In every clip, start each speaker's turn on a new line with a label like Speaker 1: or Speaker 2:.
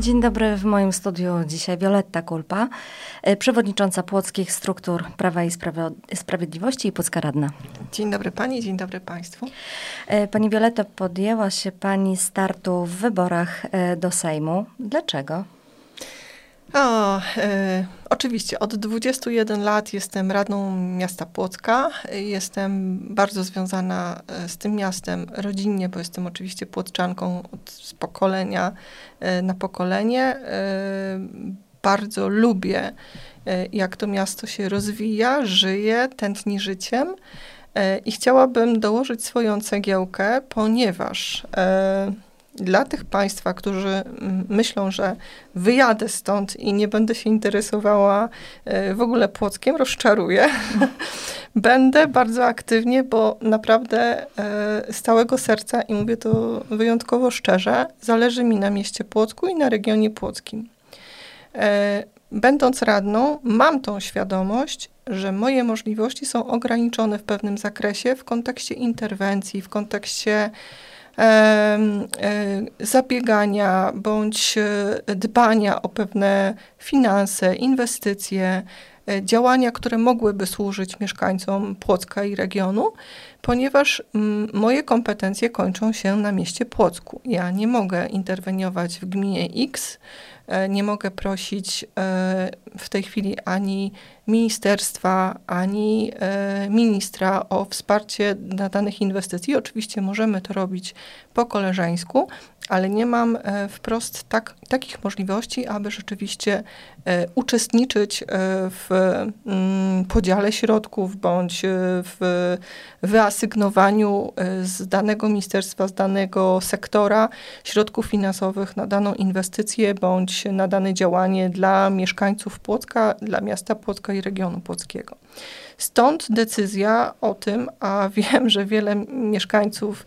Speaker 1: Dzień dobry, w moim studiu dzisiaj Wioletta Kulpa, e, przewodnicząca Płockich Struktur Prawa i Sprawiedliwości i Płocka Radna.
Speaker 2: Dzień dobry Pani, dzień dobry Państwu.
Speaker 1: E, pani Wioletta, podjęła się Pani startu w wyborach e, do Sejmu. Dlaczego?
Speaker 2: O, e, oczywiście, od 21 lat jestem radną miasta Płocka. Jestem bardzo związana z tym miastem rodzinnie, bo jestem oczywiście płotczanką od, z pokolenia na pokolenie. Bardzo lubię, jak to miasto się rozwija, żyje, tętni życiem. I chciałabym dołożyć swoją cegiełkę, ponieważ dla tych Państwa, którzy myślą, że wyjadę stąd i nie będę się interesowała e, w ogóle Płockiem, rozczaruję. będę bardzo aktywnie, bo naprawdę e, z całego serca i mówię to wyjątkowo szczerze, zależy mi na mieście Płocku i na regionie płockim. E, będąc radną, mam tą świadomość, że moje możliwości są ograniczone w pewnym zakresie w kontekście interwencji, w kontekście zabiegania bądź e, dbania o pewne finanse, inwestycje, e, działania, które mogłyby służyć mieszkańcom Płocka i regionu, ponieważ moje kompetencje kończą się na mieście Płocku. Ja nie mogę interweniować w gminie X, nie mogę prosić w tej chwili ani ministerstwa, ani e, ministra o wsparcie dla danych inwestycji. Oczywiście możemy to robić po koleżeńsku, ale nie mam e, wprost tak, takich możliwości, aby rzeczywiście e, uczestniczyć w mm, podziale środków bądź w wyasygnowaniu z danego ministerstwa, z danego sektora środków finansowych na daną inwestycję bądź na dane działanie dla mieszkańców Płocka, dla miasta Płocka i regionu płockiego. Stąd decyzja o tym, a wiem, że wiele mieszkańców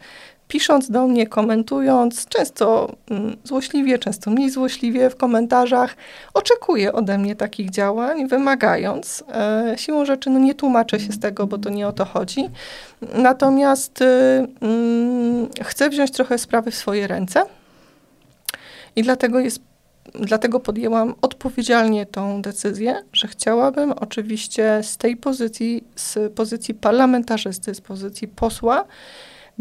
Speaker 2: pisząc do mnie, komentując, często mm, złośliwie, często mniej złośliwie w komentarzach, oczekuje ode mnie takich działań, wymagając. E, siłą rzeczy no nie tłumaczę się z tego, bo to nie o to chodzi. Natomiast y, mm, chcę wziąć trochę sprawy w swoje ręce. I dlatego jest dlatego podjęłam odpowiedzialnie tą decyzję, że chciałabym oczywiście z tej pozycji, z pozycji parlamentarzysty, z pozycji posła,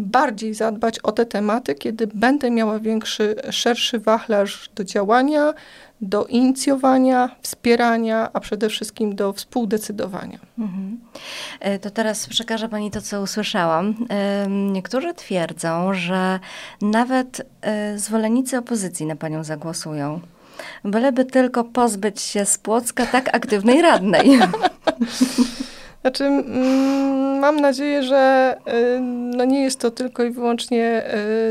Speaker 2: bardziej zadbać o te tematy, kiedy będę miała większy, szerszy wachlarz do działania, do inicjowania, wspierania, a przede wszystkim do współdecydowania. Mhm.
Speaker 1: E, to teraz przekażę Pani to, co usłyszałam. Niektórzy twierdzą, że nawet e, zwolennicy opozycji na Panią zagłosują. Byleby tylko pozbyć się z Płocka tak aktywnej radnej.
Speaker 2: Znaczy, mm, mam nadzieję, że y, no nie jest to tylko i wyłącznie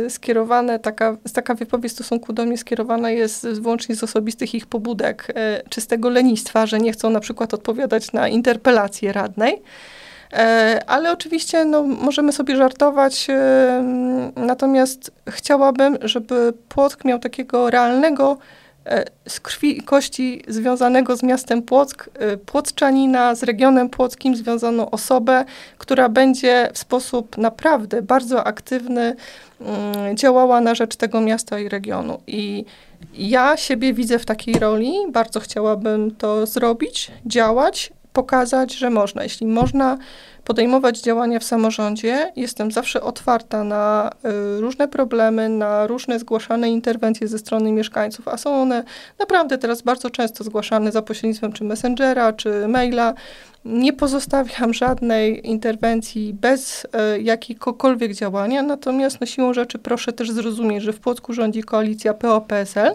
Speaker 2: y, skierowane, taka, taka wypowiedź w stosunku do mnie skierowana jest wyłącznie z osobistych ich pobudek, y, czy z tego lenistwa, że nie chcą na przykład odpowiadać na interpelację radnej. Ale oczywiście no, możemy sobie żartować, natomiast chciałabym, żeby Płock miał takiego realnego E, z krwi i kości związanego z miastem Płock, e, płockczanina, z regionem płockim związaną osobę, która będzie w sposób naprawdę bardzo aktywny mm, działała na rzecz tego miasta i regionu. I ja siebie widzę w takiej roli, bardzo chciałabym to zrobić, działać, pokazać, że można. Jeśli można podejmować działania w samorządzie. Jestem zawsze otwarta na y, różne problemy, na różne zgłaszane interwencje ze strony mieszkańców, a są one naprawdę teraz bardzo często zgłaszane za pośrednictwem czy Messengera, czy maila. Nie pozostawiam żadnej interwencji bez y, jakiegokolwiek działania, natomiast no, siłą rzeczy proszę też zrozumieć, że w Płocku rządzi koalicja PO-PSL.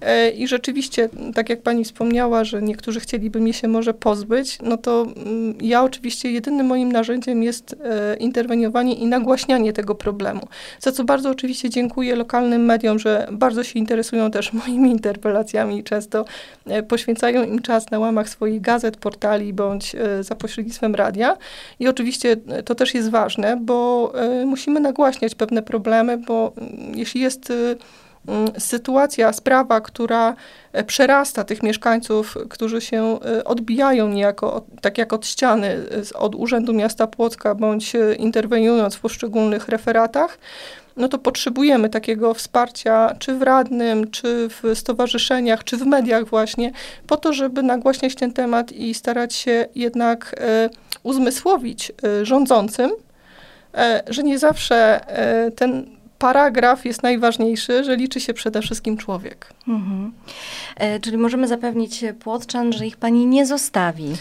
Speaker 2: E, I rzeczywiście, tak jak pani wspomniała, że niektórzy chcieliby mnie się może pozbyć, no to mm, ja oczywiście jedynym moim narzędziem jest e, interweniowanie i nagłaśnianie tego problemu. Za co bardzo oczywiście dziękuję lokalnym mediom, że bardzo się interesują też moimi interpelacjami i często e, poświęcają im czas na łamach swoich gazet, portali bądź za pośrednictwem radia. I oczywiście to też jest ważne, bo musimy nagłaśniać pewne problemy, bo mm, jeśli jest sytuacja, sprawa, która e, przerasta tych mieszkańców, którzy się e, odbijają niejako, tak jak od ściany, od Urzędu Miasta Płocka, bądź interweniując w poszczególnych referatach, no to potrzebujemy takiego wsparcia, czy w radnym, czy w stowarzyszeniach, czy w mediach właśnie, po to, żeby nagłaśniać ten temat i starać się jednak e, uzmysłowić e, rządzącym, e, że nie zawsze e, ten paragraf jest najważniejszy, że liczy się przede wszystkim człowiek. Mhm.
Speaker 1: E, czyli możemy zapewnić Płotczan, że ich pani nie zostawi.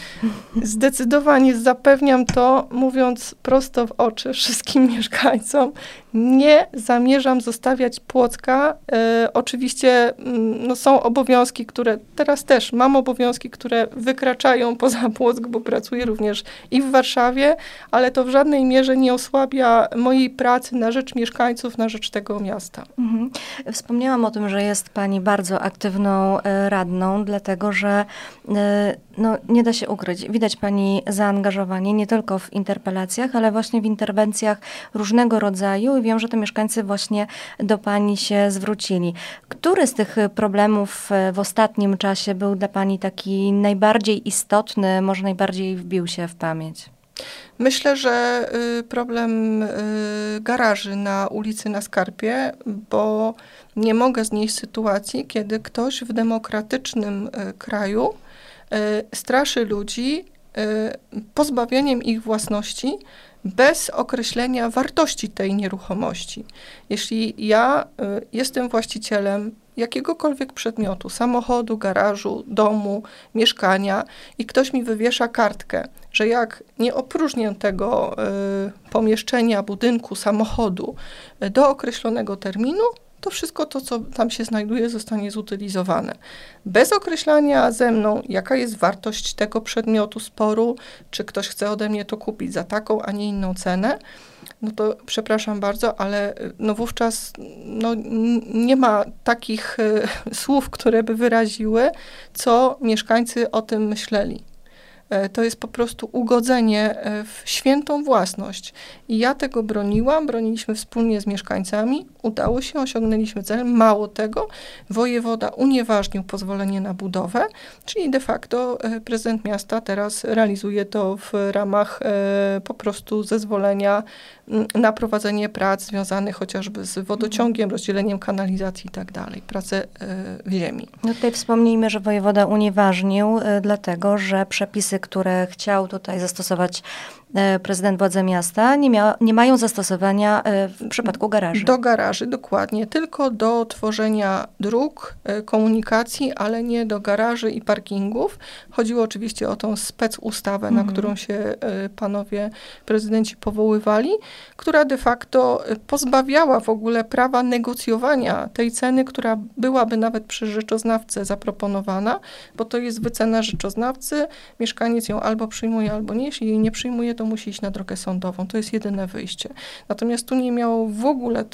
Speaker 2: Zdecydowanie zapewniam to, mówiąc prosto w oczy wszystkim mieszkańcom. Nie zamierzam zostawiać Płocka. E, oczywiście mm, no, są obowiązki, które teraz też mam obowiązki, które wykraczają poza Płock, bo pracuję również i w Warszawie, ale to w żadnej mierze nie osłabia mojej pracy na rzecz mieszkańców, na rzecz tego miasta. Mhm.
Speaker 1: Wspomniałam o tym, że jest pani bardzo aktywną e, radną, dlatego że e, no, nie da się ukryć. Widać pani zaangażowanie nie tylko w interpelacjach, ale właśnie w interwencjach różnego rodzaju i wiem, że to mieszkańcy właśnie do pani się zwrócili. Który z tych problemów e, w ostatnim czasie był dla pani taki najbardziej istotny, może najbardziej wbił się w pamięć?
Speaker 2: Myślę, że y, problem y, garaży na ulicy na Skarpie, bo nie mogę znieść sytuacji, kiedy ktoś w demokratycznym y, kraju straszy ludzi pozbawieniem ich własności bez określenia wartości tej nieruchomości. Jeśli ja jestem właścicielem jakiegokolwiek przedmiotu, samochodu, garażu, domu, mieszkania i ktoś mi wywiesza kartkę, że jak nie opróżnię tego y, pomieszczenia, budynku, samochodu y, do określonego terminu, to wszystko to, co tam się znajduje, zostanie zutylizowane. Bez określania ze mną, jaka jest wartość tego przedmiotu sporu, czy ktoś chce ode mnie to kupić za taką, a nie inną cenę, no to przepraszam bardzo, ale y, no wówczas no, nie ma takich y, słów, które by wyraziły, co mieszkańcy o tym myśleli. E, to jest po prostu ugodzenie e, w świętą własność. I ja tego broniłam, broniliśmy wspólnie z mieszkańcami, udało się, osiągnęliśmy cel. Mało tego, wojewoda unieważnił pozwolenie na budowę, czyli de facto e, prezydent miasta teraz realizuje to w ramach po prostu zezwolenia na prowadzenie prac związanych chociażby z wodociągiem, rozdzieleniem kanalizacji i tak dalej, prace w ziemi.
Speaker 1: No tutaj wspomnijmy, że wojewoda unieważnił, dlatego że przepisy które chciał tutaj zastosować E, prezydent władze miasta nie, mia, nie mają zastosowania e, w przypadku garaży.
Speaker 2: Do garaży, dokładnie. Tylko do tworzenia dróg, e, komunikacji, ale nie do garaży i parkingów. Chodziło oczywiście o tą specustawę, mhm. na którą się panowie prezydenci powoływali, która de facto pozbawiała w ogóle prawa negocjowania tej ceny, która byłaby nawet przy rzeczoznawcy zaproponowana, bo to jest wycena rzeczoznawcy. Mieszkaniec ją albo przyjmuje, albo nie. Jeśli jej nie przyjmuje, to musi iść na drogę sądową. To jest jedyne wyjście. Natomiast tu nie miało w ogóle,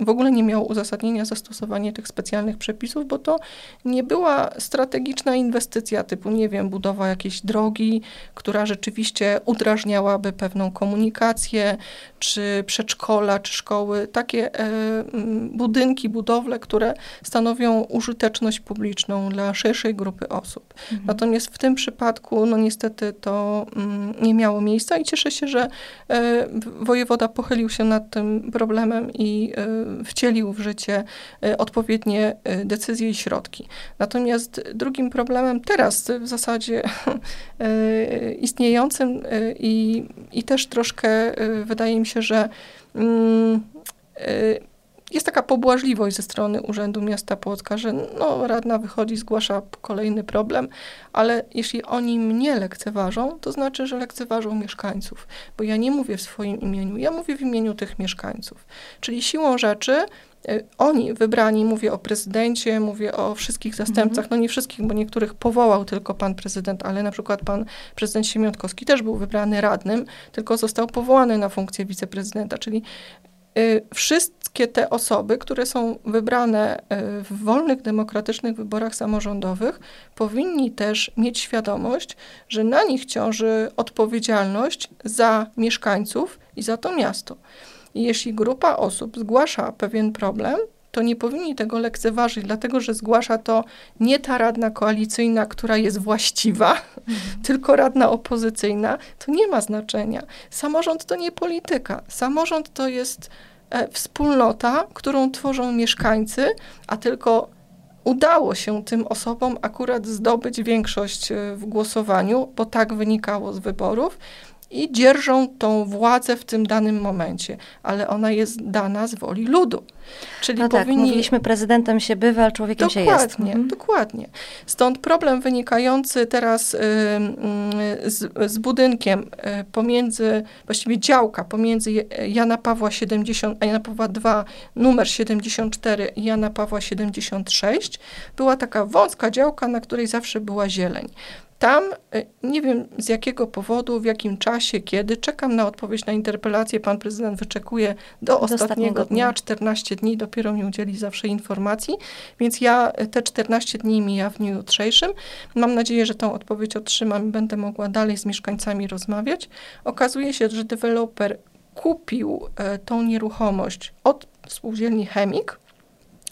Speaker 2: w ogóle nie miało uzasadnienia zastosowanie tych specjalnych przepisów, bo to nie była strategiczna inwestycja typu, nie wiem, budowa jakiejś drogi, która rzeczywiście udrażniałaby pewną komunikację, czy przedszkola, czy szkoły. Takie e, budynki, budowle, które stanowią użyteczność publiczną dla szerszej grupy osób. Mhm. Natomiast w tym przypadku, no niestety to mm, nie miało miejsca i cieszę się, że e, wojewoda pochylił się nad tym problemem i e, wcielił w życie e, odpowiednie decyzje i środki. Natomiast drugim problemem teraz w zasadzie istniejącym i, i też troszkę wydaje mi się, że mm, jest taka pobłażliwość ze strony Urzędu Miasta Płocka, że no, radna wychodzi, zgłasza kolejny problem, ale jeśli oni mnie lekceważą, to znaczy, że lekceważą mieszkańców, bo ja nie mówię w swoim imieniu, ja mówię w imieniu tych mieszkańców. Czyli siłą rzeczy y, oni wybrani, mówię o prezydencie, mówię o wszystkich zastępcach, mhm. no nie wszystkich, bo niektórych powołał tylko pan prezydent, ale na przykład pan prezydent Siemiątkowski też był wybrany radnym, tylko został powołany na funkcję wiceprezydenta, czyli wszystkie te osoby, które są wybrane y, w wolnych, demokratycznych wyborach samorządowych, powinni też mieć świadomość, że na nich ciąży odpowiedzialność za mieszkańców i za to miasto. I jeśli grupa osób zgłasza pewien problem, to nie powinni tego lekceważyć, dlatego że zgłasza to nie ta radna koalicyjna, która jest właściwa, mhm. tylko radna opozycyjna, to nie ma znaczenia. Samorząd to nie polityka. Samorząd to jest wspólnota, którą tworzą mieszkańcy, a tylko udało się tym osobom akurat zdobyć większość w głosowaniu, bo tak wynikało z wyborów i dzierżą tą władzę w tym danym momencie, ale ona jest dana z woli ludu.
Speaker 1: Czyli no powinni... tak, mówiliśmy, prezydentem się bywa, człowiekiem
Speaker 2: dokładnie,
Speaker 1: się jest.
Speaker 2: Mhm. Dokładnie. Stąd problem wynikający teraz y, y, z, z, budynkiem y, pomiędzy, właściwie działka pomiędzy Jana Pawła 70, Jana Pawła II, numer 74 i Jana Pawła 76, była taka wąska działka, na której zawsze była zieleń. Tam y, nie wiem z jakiego powodu, w jakim czasie, kiedy, czekam na odpowiedź na interpelację. Pan prezydent wyczekuje do, do ostatniego, ostatniego dnia, 14 dni, dopiero mi udzieli zawsze informacji, więc ja y, te 14 dni mija w dniu jutrzejszym. Mam nadzieję, że tą odpowiedź otrzymam i będę mogła dalej z mieszkańcami rozmawiać. Okazuje się, że deweloper kupił e, tą nieruchomość od spółdzielni Chemik,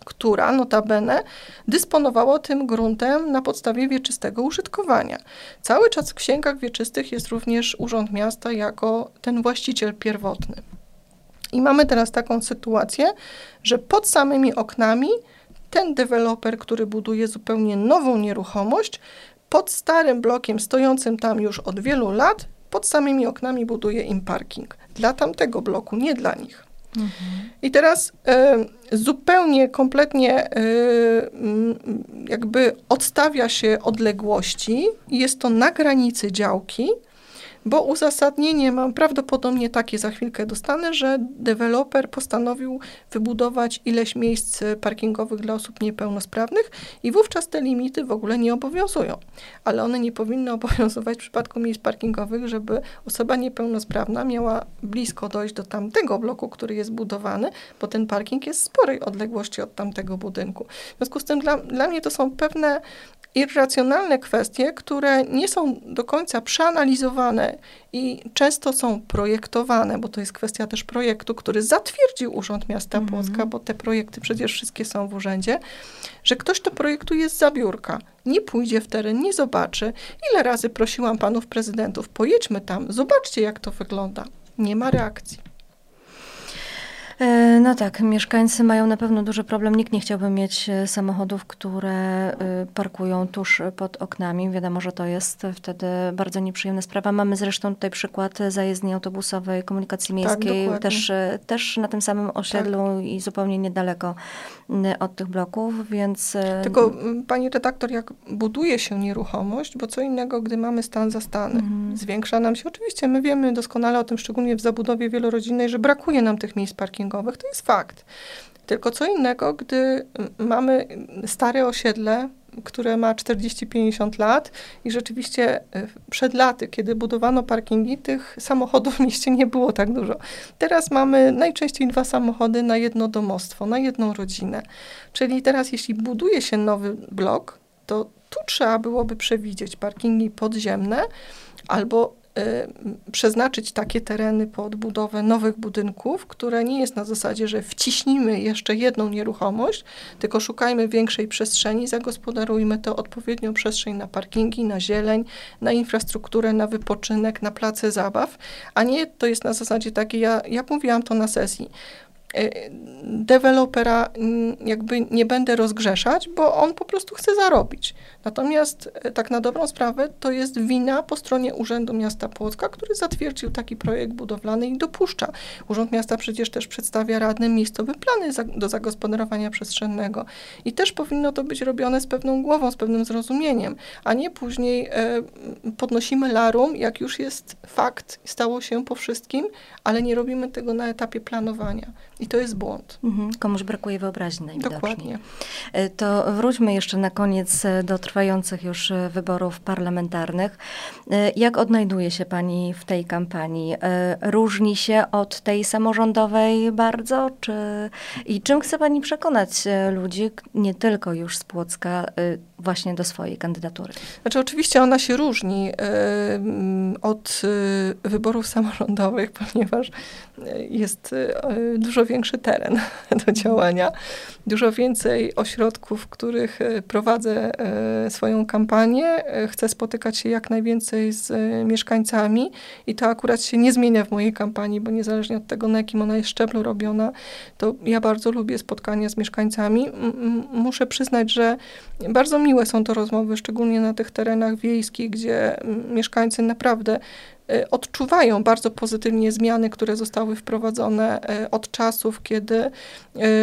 Speaker 2: która notabene dysponowała tym gruntem na podstawie wieczystego użytkowania. Cały czas w księgach wieczystych jest również Urząd Miasta jako ten właściciel pierwotny. I mamy teraz taką sytuację, że pod samymi oknami ten deweloper, który buduje zupełnie nową nieruchomość, pod starym blokiem stojącym tam już od wielu lat, pod samymi oknami buduje im parking. Dla tamtego bloku, nie dla nich. I teraz y, zupełnie, kompletnie y, jakby odstawia się odległości jest to na granicy działki, bo uzasadnienie mam prawdopodobnie takie, za chwilkę dostanę, że deweloper postanowił wybudować ileś miejsc parkingowych dla osób niepełnosprawnych i wówczas te limity w ogóle nie obowiązują. Ale one nie powinny obowiązywać w przypadku miejsc parkingowych, żeby osoba niepełnosprawna miała blisko dojść do tamtego bloku, który jest budowany, bo ten parking jest sporej odległości od tamtego budynku. W związku z tym dla, dla mnie to są pewne irracjonalne kwestie, które nie są do końca przeanalizowane i często są projektowane, bo to jest kwestia też projektu, który zatwierdził Urząd Miasta -hmm. Płocka, bo te projekty przecież wszystkie są w urzędzie, że ktoś to projektuje z zabiórka, nie pójdzie w teren, nie zobaczy. Ile razy prosiłam panów prezydentów, pojedźmy tam, zobaczcie jak to wygląda. Nie ma reakcji.
Speaker 1: E, no tak, mieszkańcy mają na pewno duży problem. Nikt nie chciałby mieć e, samochodów, które e, parkują tuż pod oknami. Wiadomo, że to jest wtedy bardzo nieprzyjemna sprawa. Mamy zresztą tutaj przykład zajezdni autobusowej komunikacji tak, miejskiej, tak, też, też na tym samym osiedlu tak. i zupełnie niedaleko od tych bloków, więc...
Speaker 2: Tylko pani redaktor, jak buduje się nieruchomość, bo co innego, gdy mamy stan za stanem. Mhm. Zwiększa nam się, oczywiście my wiemy doskonale o tym, szczególnie w zabudowie wielorodzinnej, że brakuje nam tych miejsc parkingowych to jest fakt. Tylko co innego, gdy mamy stare osiedle, które ma 40-50 lat i rzeczywiście e, przed laty, kiedy budowano parkingi, tych samochodów w mieście nie było tak dużo. Teraz mamy najczęściej dwa samochody na jedno domostwo, na jedną rodzinę. Czyli teraz jeśli buduje się nowy blok, to tu trzeba byłoby przewidzieć parkingi podziemne albo przeznaczyć takie tereny pod budowę nowych budynków, które nie jest na zasadzie, że wciśnimy jeszcze jedną nieruchomość, tylko szukajmy większej przestrzeni, zagospodarujmy to odpowiednią przestrzeń na parkingi, na zieleń, na infrastrukturę, na wypoczynek, na place zabaw, a nie to jest na zasadzie takiej, ja, ja mówiłam to na sesji, y, dewelopera mm, jakby nie będę rozgrzeszać, bo on po prostu chce zarobić. Natomiast e, tak na dobrą sprawę to jest wina po stronie Urzędu Miasta Płocka, który zatwierdził taki projekt budowlany i dopuszcza. Urząd Miasta przecież też przedstawia radnym miejscowe plany do zagospodarowania przestrzennego i też powinno to być robione z pewną głową, z pewnym zrozumieniem, a nie później e, podnosimy larum, jak już jest fakt, stało się po wszystkim, ale nie robimy tego na etapie planowania. I to jest błąd.
Speaker 1: Mhm. Komuś brakuje wyobraźni najwidoczniej.
Speaker 2: Dokładnie.
Speaker 1: E, to wróćmy jeszcze na koniec do trwających już e, wyborów parlamentarnych. E, jak odnajduje się Pani w tej kampanii? E, różni się od tej samorządowej bardzo? Czy, I czym chce Pani przekonać ludzi, nie tylko już z Płocka, właśnie do swojej kandydatury?
Speaker 2: Znaczy oczywiście ona się różni od wyborów samorządowych, ponieważ jest dużo większy teren do działania, dużo więcej ośrodków, w których prowadzę swoją kampanię. Chcę spotykać się jak najwięcej z mieszkańcami i to akurat się nie zmienia w mojej kampanii, bo niezależnie od tego, na jakim ona jest szczeblu robiona, to ja bardzo lubię spotkania z mieszkańcami. Muszę przyznać, że bardzo miłe są to rozmowy, szczególnie na tych terenach wiejskich, gdzie mieszkańcy naprawdę odczuwają bardzo pozytywnie zmiany, które zostały wprowadzone y, od czasów, kiedy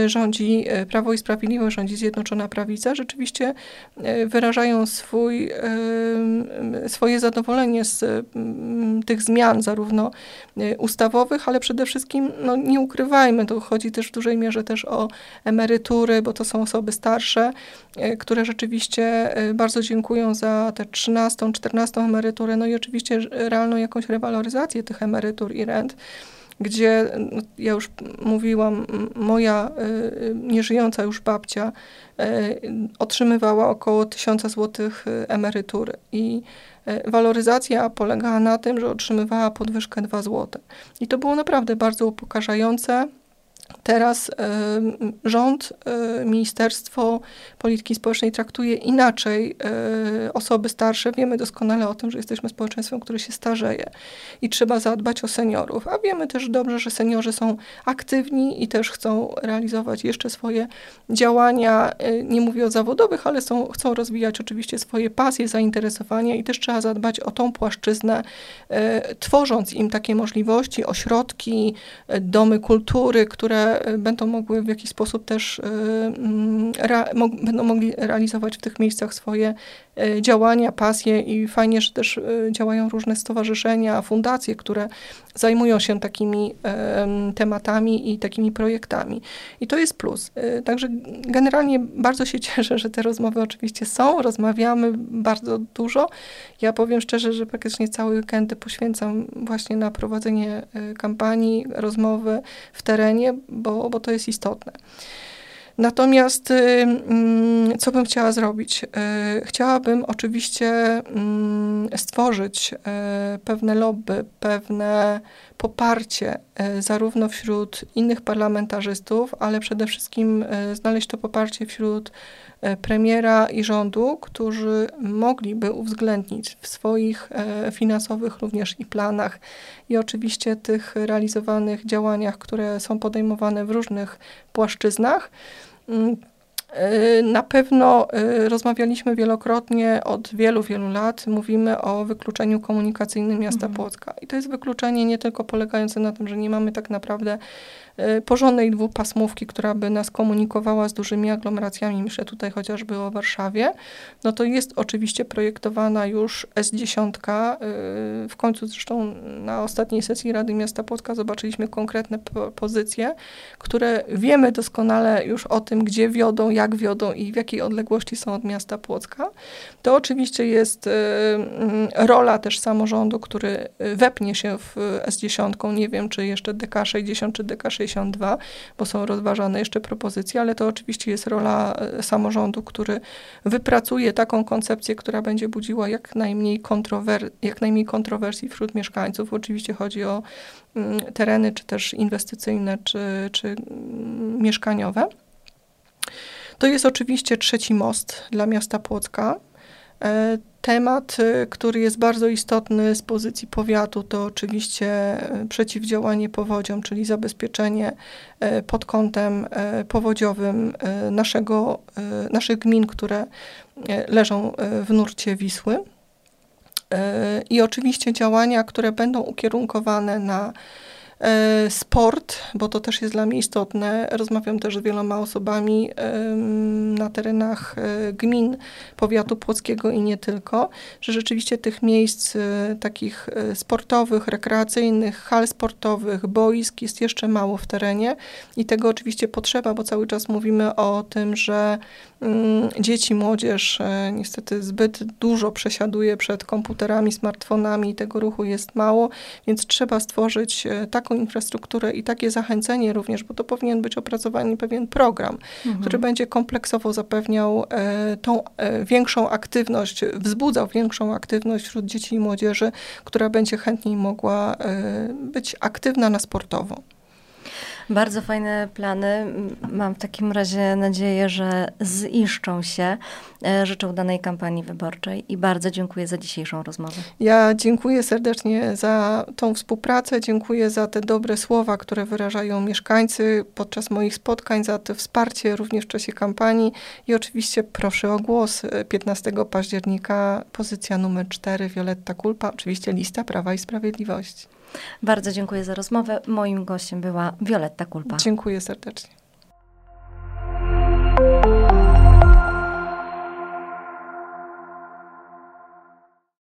Speaker 2: y, rządzi Prawo i Sprawiedliwość, rządzi Zjednoczona Prawica, rzeczywiście wyrażają swój, swoje zadowolenie z tych zmian, zarówno ustawowych, ale przede wszystkim, no nie ukrywajmy, to chodzi też w dużej mierze też o emerytury, bo to są osoby starsze, które rzeczywiście bardzo dziękują za tę 13, 14 emeryturę, no i oczywiście realną jakąś rewaloryzację tych emerytur i rent, gdzie, no, ja już mówiłam, moja y, nieżyjąca już babcia y, otrzymywała około 1000 zł emerytury i y, waloryzacja polegała na tym, że otrzymywała podwyżkę 2 zł. I to było naprawdę bardzo upokarzające. Teraz rząd, Ministerstwo Polityki Społecznej traktuje inaczej osoby starsze. Wiemy doskonale o tym, że jesteśmy społeczeństwem, które się starzeje i trzeba zadbać o seniorów. A wiemy też dobrze, że seniorzy są aktywni i też chcą realizować jeszcze swoje działania, nie mówię o zawodowych, ale są, chcą rozwijać oczywiście swoje pasje, zainteresowania i też trzeba zadbać o tą płaszczyznę, tworząc im takie możliwości, ośrodki, domy kultury, które Y, będą mogły w jakiś sposób też, y, mm, będą mogli realizować w tych miejscach swoje y, działania, pasje i fajnie, że też działają różne stowarzyszenia, fundacje, które zajmują się takimi tematami i takimi projektami. I to jest plus. Także generalnie bardzo się cieszę, że te rozmowy oczywiście są, rozmawiamy bardzo dużo. Ja powiem szczerze, że praktycznie cały weekendy poświęcam właśnie na prowadzenie kampanii, rozmowy w terenie, bo, bo to jest istotne. Natomiast y, mm, co bym chciała zrobić? Y, chciałabym oczywiście mm, stworzyć y, pewne lobby, pewne poparcie zarówno wśród innych parlamentarzystów, ale przede wszystkim znaleźć to poparcie wśród E, premiera i rządu, którzy mogliby uwzględnić w swoich e, finansowych również i planach i oczywiście tych realizowanych działaniach, które są podejmowane w różnych płaszczyznach. E, na pewno rozmawialiśmy wielokrotnie od wielu, wielu lat. Mówimy o wykluczeniu komunikacyjnym miasta mhm. Płocka. I to jest wykluczenie nie tylko polegające na tym, że nie mamy tak naprawdę porządnej dwupasmówki, która by nas komunikowała z dużymi aglomeracjami, myślę tutaj chociażby o Warszawie, no to jest oczywiście projektowana już S10. E, w końcu zresztą na ostatniej sesji Rady Miasta Płocka zobaczyliśmy konkretne pozycje, które wiemy doskonale już o tym, gdzie wiodą, jak wiodą i w jakiej odległości są od miasta Płocka. To oczywiście jest e, rola też samorządu, który wepnie się w S10. Nie wiem, czy jeszcze DK60 czy DK60 62, bo są rozważane jeszcze propozycje, ale to oczywiście jest rola e, samorządu, który wypracuje taką koncepcję, która będzie budziła jak najmniej, kontrower jak najmniej kontrowersji wśród mieszkańców. Oczywiście chodzi o mm, tereny, czy też inwestycyjne, czy, czy mm, mieszkaniowe. To jest oczywiście trzeci most dla miasta Płocka. Temat, y, który jest bardzo istotny z pozycji powiatu, to oczywiście y, przeciwdziałanie powodziom, czyli zabezpieczenie y, pod kątem powodziowym naszego, naszych gmin, które leżą w nurcie Wisły. I oczywiście działania, które będą ukierunkowane na sport, bo to też jest dla mnie istotne. Rozmawiam też z wieloma osobami na terenach e, gmin powiatu płockiego i nie tylko, że rzeczywiście tych miejsc e, takich sportowych, rekreacyjnych, hal sportowych, boisk jest jeszcze mało w terenie i tego oczywiście potrzeba, bo cały czas mówimy o tym, że mm, dzieci, młodzież niestety zbyt dużo przesiaduje przed komputerami, smartfonami i tego ruchu jest mało, więc trzeba stworzyć taką taką infrastrukturę i takie zachęcenie również, bo to powinien być opracowany pewien program, mhm. który będzie kompleksowo zapewniał e, tą e, większą aktywność, wzbudzał większą aktywność wśród dzieci i młodzieży, która będzie chętniej mogła e, być aktywna na sportowo.
Speaker 1: Bardzo fajne plany. Mam w takim razie nadzieję, że ziszczą się. E, życzę udanej kampanii wyborczej i bardzo dziękuję za dzisiejszą rozmowę.
Speaker 2: Ja dziękuję serdecznie za tą współpracę, dziękuję za te dobre słowa, które wyrażają mieszkańcy podczas moich spotkań, za to wsparcie również w czasie kampanii i oczywiście proszę o głos 15 października, pozycja numer 4, Wioletta Kulpa, oczywiście lista Prawa i Sprawiedliwości.
Speaker 1: Bardzo dziękuję za rozmowę. Moim gościem była Wioletta Kulpa.
Speaker 2: Dziękuję serdecznie.